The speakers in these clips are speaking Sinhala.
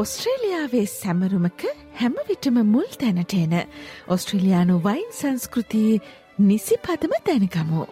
ඔස්ට්‍රේලියාවේ සැමරුමක හැමවිටම මුල් තැනට එන ඔස්ට්‍රේලයානු වයින් සංස්කෘතියේ නිසි පදම දැනගමු.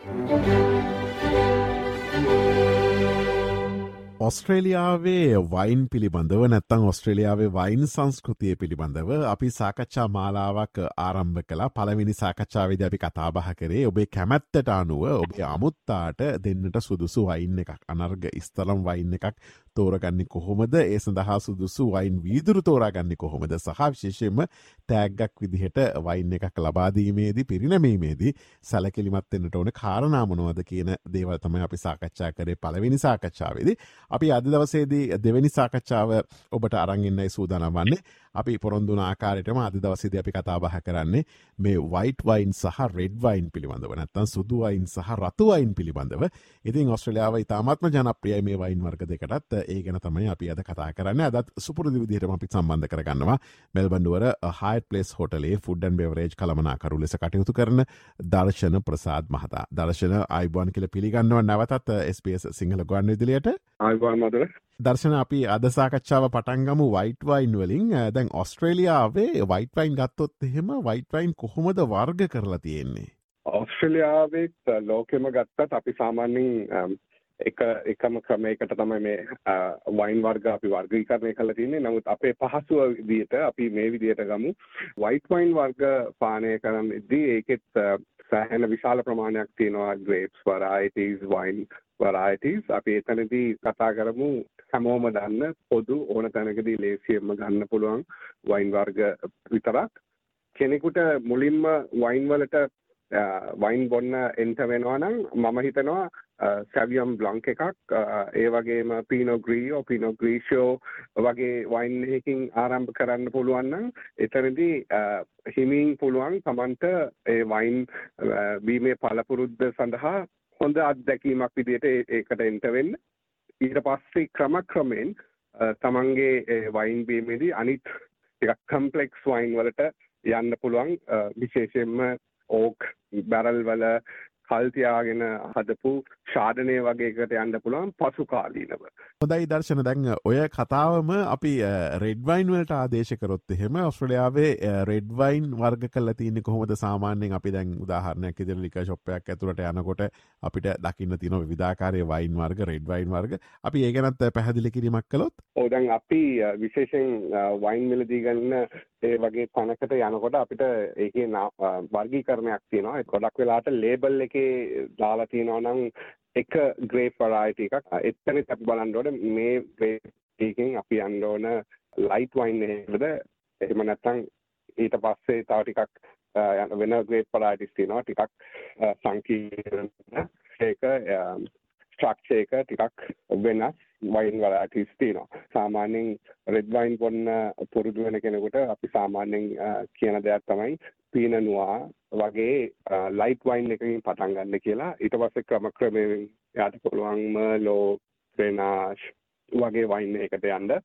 ඔස්ට්‍රේලියාවේ වයින් පිළිබඳව නැත්තං ඔස්ට්‍රේලියාවේ වයින් සංස්කෘතිය පිළිබඳව අපි සාකච්ඡා මාලාවක් ආරම්භ කලා පළවෙනි සාකච්ඡාවද අපි කතාබහ කරේ ඔබේ කැමැත්තට අනුව ඔබේ අමුත්තාට දෙන්නට සුදුසු වයින්න එකක් අනර්ග ස්තලම් වයින්න එකක් තෝරගන්න කොහොමද? ඒ සඳහා සුදුසු වයින් වීදුරු තෝරාගන්න කොහොමද? සහ විශේෂයෙන්ම තෑග්ගක් විදිහට වයින් එකක් ලබාදීමේදී පිරිනමීමේදී සැලකිලිමත්වෙන්ට ඕන කාරණාමනුවද කියන දේවල් තමයි අපි සාකච්ඡා කරේ පළවෙනි සාකච්ඡාවේදී. අපි අද දවසේදී දෙවැනි සාකච්ඡාව ඔබට අරංගන්නයි සූදානම් වන්නේ. අපි පොරොන්දුන ආකාරයටම අද දවසේද අපි කතාබහ කරන්නේ මේ වයිට වයින් සහ රෙඩ් වයින් පිළිබඳව. නැත්තන් සුදුවයින් සහ රතුවයින් පිළිබඳව. ඉතින් ඔස්ට්‍රලියාව ඉතාමත්ම ජනප්‍රිය මේ වයින් වර්ග දෙකටත්. ඒ ගැන තමයි අපි අද කතා කරන්න. අදත් සුපුරදි විදිහටම අපි සම්බන්ධ කරගන්නවා. මෙල්බන්ඩුවර හයිට පලෙස් හොටලේ ෆුඩ්ඩන් බෙවරේජ් කළමනාකරු ලෙස කටයුතු කරන දර්ශන ප්‍රසාද් මහතා. දර්ශන අයිබන් කියල පිළිගන්නව නැවතත් ස්පස් සිංහල ගන්න විදිලියට. අයිවාන් මදර. දර්ශන අපි අදසාකච්ඡාව පටන්ගමු වයිට වයින් වලින්. දැන් ඔස්ට්‍රේලියාවේ වයිට වයින් ගත්තොත් එහෙම වයිට වයින් කොහොමද වර්ග කරලා තියෙන්නේ? ඔස්ට්‍රලියාවෙත් ලෝකෙම ගත්තත් අපි සාමාන්‍යින් එක එකම ක්‍රමයකට තමයි මේ වයින් වර්ග අපි වර්ගීකරණය කළ තින්නේ නමුත් අපේ පහසුව විදියට අපි මේ විදියට ගමු. වයිට් වයින් වර්ග පානය කරන්න ඉද්දී ඒකෙත් සෑහෙන විශාල ප්‍රමාණයක් තියෙනවා. ග්‍රේප්ස් වරයිටස් වයින් වරයිටස් අපි එතනදී කතා කරමු. හැමෝම දන්න පොදු ඕන තැනකදී ලේසියෙන්ම ගන්න පුළුවන් වයින් වර්ග විතරක්. කෙනෙකුට මුලින්ම වයින් වලට වයින් බොන්න එන්ට වෙනවා නම් මම හිතනවා සැවියම් බ්ලංක් එකක් ඒ වගේම පීනෝ ග්‍රීෝ පිනෝ ග්‍රීෂෝ වගේ වයින් එකකින් ආරම්භ කරන්න පුළුවන් නම් එතනදී හිමින් පුළුවන් තමන්ට ඒ වයින් බීමේ පළපුරුද්ද සඳහා හොඳ අත්දැකීමක් විදිහට ඒකට එන්ට වෙන්න. ඊට පස්සේ ක්‍රමක්‍රමයෙන් තමන්ගේ වයින් බීමේදී අනිත් ටිකක් කම්පලෙක්ස් වයින් වලට යන්න පුළුවන්. විශේෂයෙන්ම ඕක් බැරල් වල කල් තියාගෙන හදපු ශාඩනය වගේකට යන්න පුළුවන් පසු කාලීනව. හොදයි දර්ශන. දැන් ඔය කතාවම අපි රෙඩ්වයින් වලට ආදේශකරොත් එහෙම ඔස්ට්‍රලියාවේ රෙඩ්වයින් වර්ග කල තියන්නේ කොහොමද? සාමාන්‍යයෙන් අපි දැන් උදාහරණයක් ඉදිරි ලික ශොප්පයක් ඇතුළට යනකොට අපිට දකින්න තියෙන විධාකාරය වයින් වර්ග රෙඩ්වයින් වර්ග. අපි ඒ ගැනත් පැහැදිලි කිරීමක් කළොත්? ඕදැන් අපි විශේෂෙන් වයින් මිලදී ගන්න ඒ වගේ තැනකට යනකොට අපිට ඒකේ වර්ගීකරණයක් තියෙනවා. ගොඩක් වෙලාට ලේබල් එකේ දාලා තියෙනවා නම් එක ග්‍රේප් වරයිටි එකක්. එතන අපි බලන්න ඕනේ මේ ග්‍රේප් එකකින් අපි යන්න ඕන ලයිට් වයින් එකද? එහෙම නැත්නම් ඊට පස්සේ තව ටිකක් වෙන ග්‍රේප් වරයිටිස් තියෙනවා ටිකක් සංකීර්ණ. ඒක ස්ට්‍රක්චර් එක ටිකක් වෙනස් වයින් වරයිටිස් තියෙනවා. සාමාන්‍යයෙන් රෙඩ් වයින් බොන්න පුරුදු වෙන කෙනෙකුට අපි සාමාන්‍යයෙන් කියන දෙයක් තමයි පීනනුවා වගේ ලයිට් වයින් එකකින් පටන් ගන්න කියලා. ඊට පස්සේ ක්‍රම ක්‍රමයෙන් යාට පුළුවන් මර්ලෝ ග්‍රෙනාෂ් වගේ වයින් එකකට යන්න.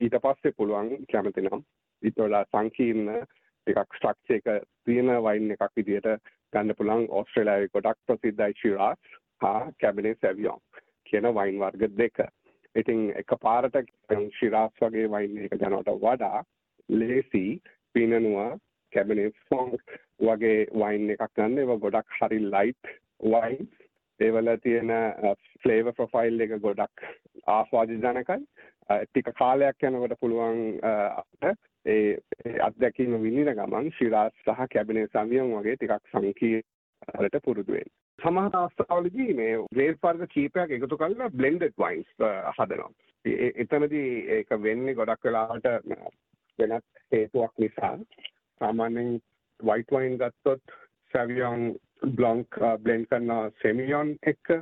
ඊට පස්සේ පුළුවන් කැමති නම් ඊට වඩා සංකීර්ණ ටිකක් ස්ට්‍රක්චර් එක තියෙන වයින් එකක් විදිහට ගන්න පුළුවන්. ඕස්ට්‍රේලියාවේ ගොඩක් ප්‍රසිද්ධයි ශිරාස් හා කැබිනේ සැවියොන් කියන වයින් වර්ග දෙක. ඉතින් එක පාරට ශිරාස් වගේ වයින් එක යනවට වඩා ලේසි පිනනුවා කැබිනේ ෆොන්ක් වගේ වයින් එකක් ගන්න ඒවා ගොඩක් හරි ලයිට් වයින් ඒවල තියෙන ෆ්ලේවර් ප්‍රොෆයිල් එක ගොඩක් ආස්වාදජනකයි ටික කාලයක් යනකොට පුළුවන් ඒ අත්දැකීම විඳින ගමන් ශිරාස් සහ කැබිනේ සමියන් වගේ ටිකක් සංකීර්ණට පුරුදු වෙන්න. සමහර අවස්ථාවලදී මේ ග්‍රේඩ් වර්ග කීපයක් එකතු කරලා බ්ලෙන්ඩඩ් වයින්ස් හදනවා. එතනදී ඒක වෙන්නේ ගොඩක් වෙලාවට වෙනත් හේතුවක් නිසා. සාමාන්‍යයෙන් වයිට් වයින් ගත්තොත් සැවියොන් බ්ලොන්ක් බ්ලෙන්ඩ් කරන සෙමියොන් එක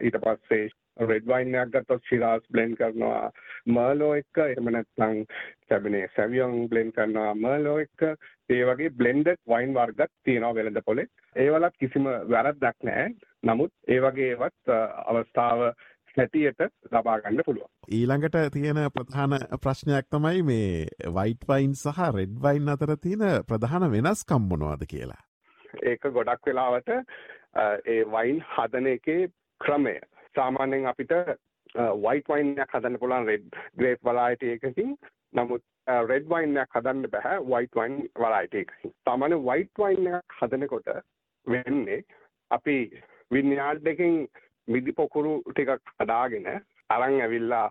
ඊට පස්සේ රෙඩ් වයින් එකක් ගත්තොත් ශිරාස් බ්ලෙන්ඩ් කරනවා මර්ලෝ එක එහෙම නැත්නම් කැබිනේ සැවියොන් බ්ලෙන්ඩ් කරනවා මර්ලෝ එක ඒ වගේ බ්ලෙන්ඩඩ් වයින් වර්ගත් තියෙනවා වෙළඳ පොලේ. ඒවලත් කිසිම වැරද්දක් නැහැ. නමුත් ඒ වගේ ඒවත් අවස්ථාව හැටියට ලබා ගන්න පුළුවන්. ඊළඟට තියෙන ප්‍රධාන ප්‍රශ්නයක් තමයි මේ වයිට් වයින් සහ රෙඩ් වයින් අතර තියෙන ප්‍රධාන වෙනස්කම් මොනවද කියලා. ඒක ගොඩක් වෙලාවට ඒ වයින් හදන එකේ ක්‍රමය. සාමාන්‍යයෙන් අපිට වයිට් වයින්යක් හදන්න පුළුවන් රෙඩ් ග්‍රේප් වලායිටි එකකින් නමුත් රෙඩ් වයින්යක් හදන්න බැහැ වයිට් වයින් වලායිටි එකකින්. සාමාන්‍ය වයිට් වයින් එකක් හදනකොට වෙන්නේ අපි වින්යාඩ් එකකින් මිදි පොකුරු ටිකක් හදාගෙන අරන් ඇවිල්ලා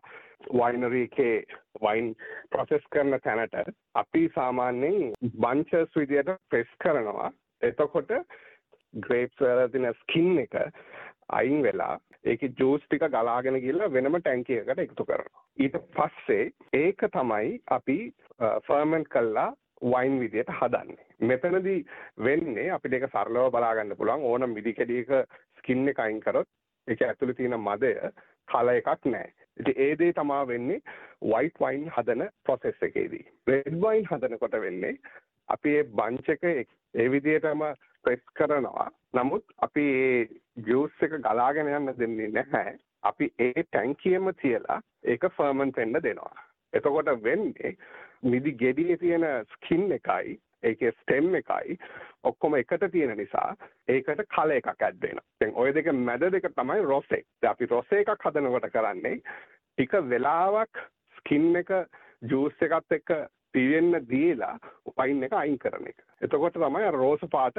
වයිනරී එකේ වයින් ප්‍රොසෙස් කරන තැනට අපි සාමාන්‍යයෙන් බංචර්ස් විදියට ප්‍රෙස් කරනවා. එතකොට ග්‍රේප්ස් වල තියෙන ස්කින් එක අයින් වෙලා ඒක ජූස් ටික ගලාගෙන ගිහලා වෙනම ටැංකියකට එකතු කරනවා. ඊට පස්සේ ඒක තමයි අපි ෆර්මන්ට් කළා වයින් විදියට හදන්නේ. මෙතනදී වෙන්නේ අපිට ඒක සරලව බලා ගන්න පුළුවන් ඕන මිදි කැඩියක ස්කින් එක අයින් කරොත් ඒක ඇතුලේ තියෙන මදය කල එකක් නැහැ. ඉතින් ඒ දේ තමයි වෙන්නේ වයිට් වයින් හදන ප්‍රොසෙස් එකේදී. රෙඩ් වයින් හදනකොට වෙන්නේ අපි ඒ බංච් එක ඒ විදිහටම ප්‍රෙස් කරනවා. නමුත් අපි ඒ ජූස් එක ගලාගෙන යන්න දෙන්නේ නැහැ. අපි ඒ ටැංකියම තියලා ඒක ෆර්මන්ට් වෙන්න දෙනවා. එතකොට වෙන්නේ මිදි ගෙඩියේ තියෙන ස්කින් එකයි ඒකේ ස්ටෙම් එකයි ඔක්කොම එකට තියෙන නිසා ඒකට කල එකක් ඇඩ් වෙනවා. දැන් ওই දෙක මැද දෙක තමයි රොසේ. දැන් අපි රොසේ එකක් හදනකොට කරන්නේ ටික වෙලාවක් ස්කින් එක ජූස් එකත් එක්ක පිවෙන්න දීලා වයින් එක අයින් කරන එක. එතකොට තමයි අර රෝස පාට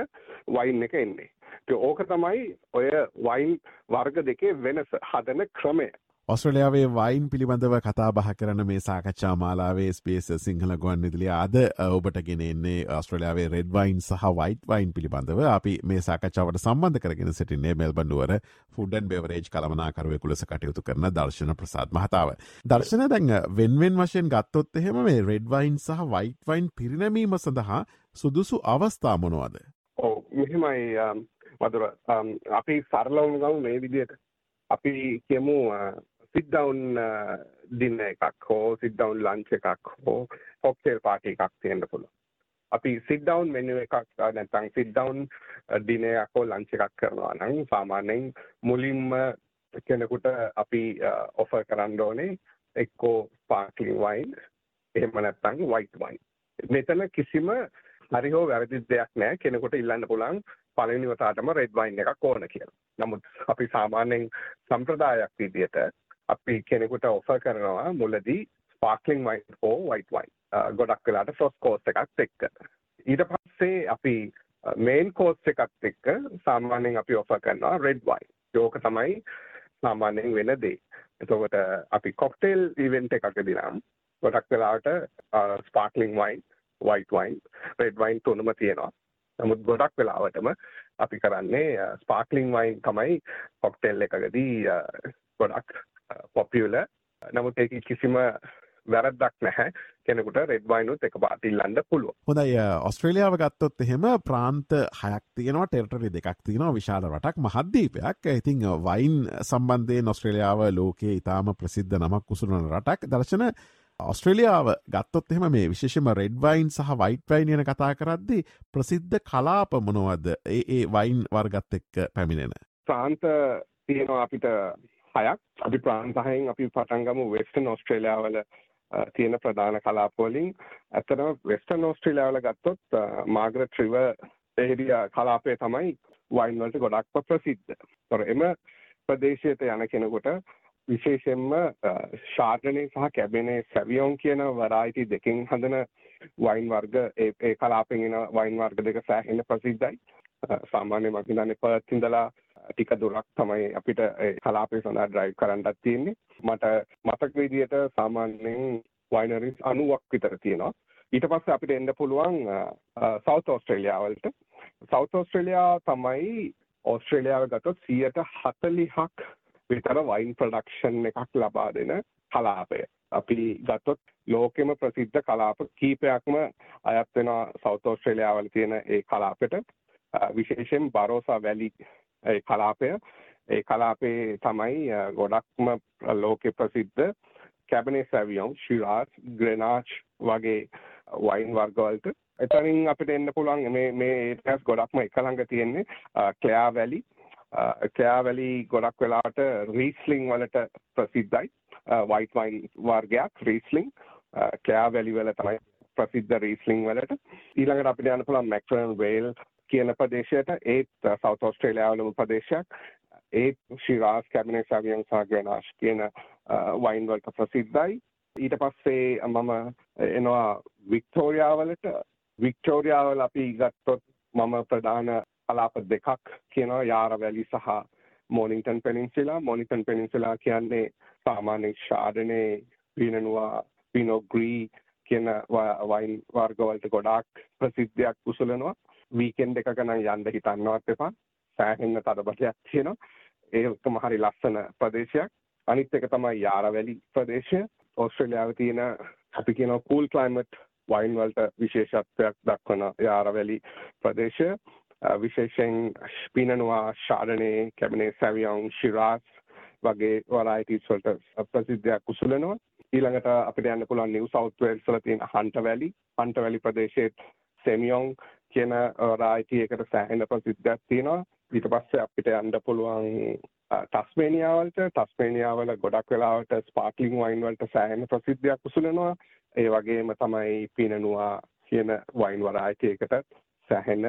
වයින් එක එන්නේ. ඕක තමයි ඔය වයින් වර්ග දෙකේ වෙනස හදන ක්‍රමය. ඔස්ට්‍රලියාවේ වයින් පිළිබඳව කතා බහ කරන මේ සාකච්ඡා මාලාවේ ස්පේස් සිංහල ගුවන් විදිලිය අද ඔබට ගෙනෙන්නේ ඔස්ට්‍රලියාවේ රෙඩ් වයින් සහ වයිට් වයින් පිළිබඳව අපි මේ සාකච්ඡාවට සම්බන්ධ කරගෙන සිටින්නේ මෙල්බන්ඩුවර ෆුඩන් බෙවරේජ් කළමනාකරුවෙ කුලස කටයුතු කරන දර්ශන ප්‍රසාද් මහතාව. දර්ශන දැන් වෙන්වෙන් වශයෙන් ගත්තොත් එහෙම මේ රෙඩ් වයින් සහ වයිට් වයින් පිරිනැමීම සඳහා සුදුසු අවස්ථා මොනවද. ඕ මෙහෙමයි වදුර අපි සරලවම ගම මේ විදියට අපි කියමු සිද්ඩවුන් දින්න uh, එකක් හෝ සිද්ඩවුන් ලංච එකක් හෝ කොක්ටේල් පාටි එකක් තියෙන්න පුළුවන්. අපි සිද්ඩවුන් මෙනු එකක් නැත්නම් සිද්ඩවුන් ඩිනර් uh, එකක් හෝ ලංච් එකක් කරනවා නම් සාමාන්‍යයෙන් මුලින්ම කෙනෙකුට අපි uh, ඔෆර් කරන්න ඕනේ එක්කෝ ස්පාර්ක්ලින් වයින් එහෙම නැත්නම් වයිට් වයින්. මෙතන කිසිම හරි හෝ වැරදි දෙයක් නැහැ කෙනෙකුට ඉල්ලන්න පුළුවන් පළවෙනි වතාවටම රෙඩ් වයින් එකක් ඕන කියලා. නමුත් අපි සාමාන්‍යයෙන් සම්ප්‍රදායක් විදිහට අපි කෙනෙකුට ඔෆර් කරනවා මුලදී ස්පාර්ක්ලින් වයින් හෝ වයිට් වයින් ගොඩක් වෙලාට ෆ්‍රොස් කෝස් එකක් එක්ක. ඊට පස්සේ අපි මේන් කෝස් එකත් එක්ක සාමාන්‍යයෙන් අපි ඔෆර් කරනවා රෙඩ් වයින් ඒක තමයි සාමාන්‍යයෙන් වෙන දේ. එතකොට අපි කොක්ටේල් ඉවෙන්ට් එකකදී නම් ගොඩක් වෙලාවට sparkling wine white wine red wine තුනම තියෙනවා. නමුත් ගොඩක් වෙලාවටම අපි කරන්නේ ස්පාර්ක්ලින් වයින් තමයි කොක්ටේල් එකකදී ගොඩක් පොපියුල. නමුත් ඒක කිසිම වැරද්දක් නැහැ. කෙනෙකුට රෙඩ් වයිනුත් එක පාට ඉල්ලන්න පුළුව හොඳයි ඔස්ට්‍රේලියාව ගත්තොත් එහෙම ප්‍රාන්ත හයක් තියෙනවා ටෙල්ටරි දෙකක් තියෙනවා විශාල රටක් මහද්දීපයක් ඉතිං වයින් සම්බන්ධය නොස්ට්‍රේලියාව ලෝකයේ ඉතාම ප්‍රසිද්ධ නමක් උසුරුන රටක්. දර්ශන ඔස්ට්‍රේලියාව ගත්තොත් එහෙම මේ විශේෂම රෙඩ් වයින් සහ වයිට් වයින් යන කතා කරද්දි ප්‍රසිද්ධ කලාප මොනවද? ඒ ඒ වයින් වර්ගත් එක්ක පැමිණෙන. ප්‍රාන්ත තියෙනවා අපිට හයක් අපි ප්‍රාන්තහයෙන් අපි පටන්ගමු වෙස්ටර්න් ඔස්ට්‍රේලියාවල තියෙන ප්‍රධාන කලාපවලින් ඇත්තටම වෙස්ටර්න් ඔස්ට්‍රේලියාවල ගත්තොත් මාග්‍රට් රිව එහිරිය කලාපය තමයි වයින් වලට ගොඩක්ම ප්‍රසිද්ධ. තොර එම ප්‍රදේශයට යන කෙනෙකුට විශේෂයෙන්ම ශාර්ටනේ සහ කැබෙනේ සැවියෝන් කියන වරායිටි දෙකින් හදන වයින් වර්ග ඒ කලාපෙන් එන වයින් වර්ග දෙක සෑහෙන ප්‍රසිද්ධයි. සාමාන්‍ය මම හිතන්නේ පර්ත් ඉඳලා ටික දුරක් තමයි අපිට කලාපය සඳහා ඩ්‍රයිව් කරන්නත් තියෙන්නේ. මට මතක විදියට සාමාන්‍යයෙන් වයිනරිස් 90ක් විතර තියෙනවා. ඊට පස්සේ අපිට එන්න පුළුවන් සවුත් ඕස්ට්‍රේලියාව වලට. සවුත් ඕස්ට්‍රේලියා තමයි ඕස්ට්‍රේලියාව ගත්තොත් 140ක් විතර වයින් ප්‍රොඩක්ෂන් එකක් ලබා දෙන කලාපය. අපි ගත්තොත් ලෝකෙම ප්‍රසිද්ධ කලාප කීපයක්ම අයත් වෙනවා සවුත් ඕස්ට්‍රේලියාවල තියෙන ඒ කලාපෙට. විශේෂයෙන් බරෝසා වැලි ඒ කලාපය. ඒ කලාපේ තමයි ගොඩක්ම ලෝකෙ ප්‍රසිද්ධ කැබනේ සැවියෝන් ශිරාස් ග්‍රෙනාච් වගේ වයින් වර්ගවලට. එතනින් අපිට එන්න පුළුවන් මේ මේ ඒටස් ගොඩක්ම එක ළඟ තියෙන්නේ ක්ලයා වැලි. ක්ලයා වැලි ගොඩක් වෙලාවට රීස්ලිං වලට ප්‍රසිද්ධයි. වයිට් වයින් වර්ගයක් රීස්ලිං. ක්ලයා වැලි වල තමයි ප්‍රසිද්ධ රීස්ලිං වලට. ඊළඟට අපිට යන්න පුළුවන් මැක්‍රන් වේල් කියන ප්‍රදේශයට ඒත් සවුත් ඔස්ට්‍රේලියාවලම ප්‍රදේශයක්. ඒත් ශිරාස් කැබිනට් සවියන් සහ ග්‍රෙනාෂ් කියන වයින් වලට ප්‍රසිද්ධයි. ඊට පස්සේ මම එනවා වික්ටෝරියාවලට. වික්ටෝරියාවල අපි ගත්තොත් මම ප්‍රධාන කලාප දෙකක් කියනවා. යාර වැලි සහ මෝනිින්ටන් පෙනින්සිලා. මොනිටන් පෙනින්සිලා කියන්නේ සාමාන්‍ය ශාඩනය පීනනවා පිනොග්‍රී කියන වයින් වර්ගවලට ගොඩාක් ප්‍රසිද්ධයක් කුසලනවා වීකෙන්ඩ එක ගනම් යන්ද හිතන්නවත් එපා. සෑහෙන්න තදබටයක් තියෙනවා. ඒක මහරි ලස්සන ප්‍රදේශයක්. අනිත් එක තමයි යාරවැලි ප්‍රදේශය. ඕස්ට්‍රේලියාව තියෙන අපි කියන කූල් ක්ලයිමට් වයින් වලට විශේෂත්වයක් දක්වන යාරවැලි ප්‍රදේශය. විශේෂයෙන් පිනනවා ශාරණය කැබනේ සැවියවුන් ශිරාස් වගේ වරයිටස් වලට ප්‍රසිද්ධයක් කුසලනවා ඊළඟට අපිට යන්න පුළුවන් නිව් සවුත් වේල්ස් වල තියෙන හන්ට වැලි හන්ට වැලි ප්‍රදේශයේ සෙමියොන් කියන රායිටි එකට සෑහෙන ප්‍රසිද්ධයක් තියෙනවා. ඊට පස්සේ අපිට යන්න පුළුවන් ටස්මේනියාවලට. ටස්මේනියාවල ගොඩක් වෙලාවට ස්පාර්ක්ලිං වයින් වලට සෑහෙන ප්‍රසිද්ධයක් උසුලනවා ඒ වගේම තමයි පිනනවා කියන වයින් වරායිටි එකට සෑහෙන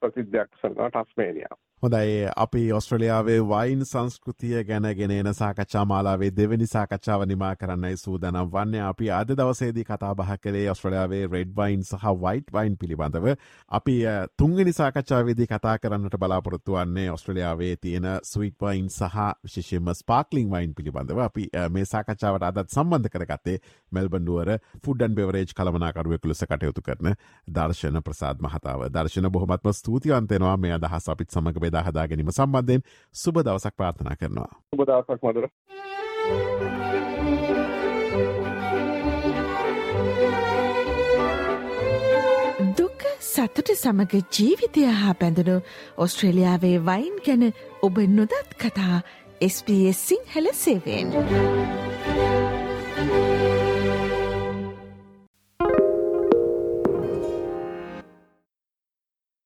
ප්‍රසිද්ධයක් උසලනවා ටස්මේනියාව හොඳයි අපි ඔස්ට්‍රලියාවේ වයින් සංස්කෘතිය ගැන ගෙනන සාකච්ඡා මාලාවේ දෙවැනි සාකච්ඡාව නිමා කරන්නයි සූදනම් වන්න. අපි අද දවසේදී කතාබහ කළේ ඔස්ට්‍රලියාවේ රෙඩ් වයින් සහ වයිට් වයින් පිළිබඳව. අපි තුන්ගනි සාකච්ඡාවේදී කතා කරන්නට බලාපොරොත්තු වන්නේ ඔස්ට්‍රලියාවේ තියෙන ස්විට වයින් සහ විශෂම ස්පාක්ලිං වයින් පිළිබඳව. අපි මේ සාකච්ඡාවට අදත් සම්බන්ධ කරගත්තේ මෙල්බන්ඩුවර ෆුඩන් බෙවරේජ් කළමනාකරුවෙක් ලෙස කටයුතු කරන දර්ශන ප්‍රසාද් මහතාව. දර්ශන බොහොමත්ම ස්තුතිවන්තෙනවා මේ අදහස් අපිත් සමඟ බෙද බෙදා හදා ගැනීම සම්බන්ධයෙන් සුබ දවසක් ප්‍රාර්ථනා කරනවා. සුබ දවසක් මදුර. දුක සතුට සමග ජීවිතය හා බැඳුණු ඔස්ට්‍රේලියාවේ වයින් ගැන ඔබ නොදත් කතා SBS සිංහල සේවෙන්.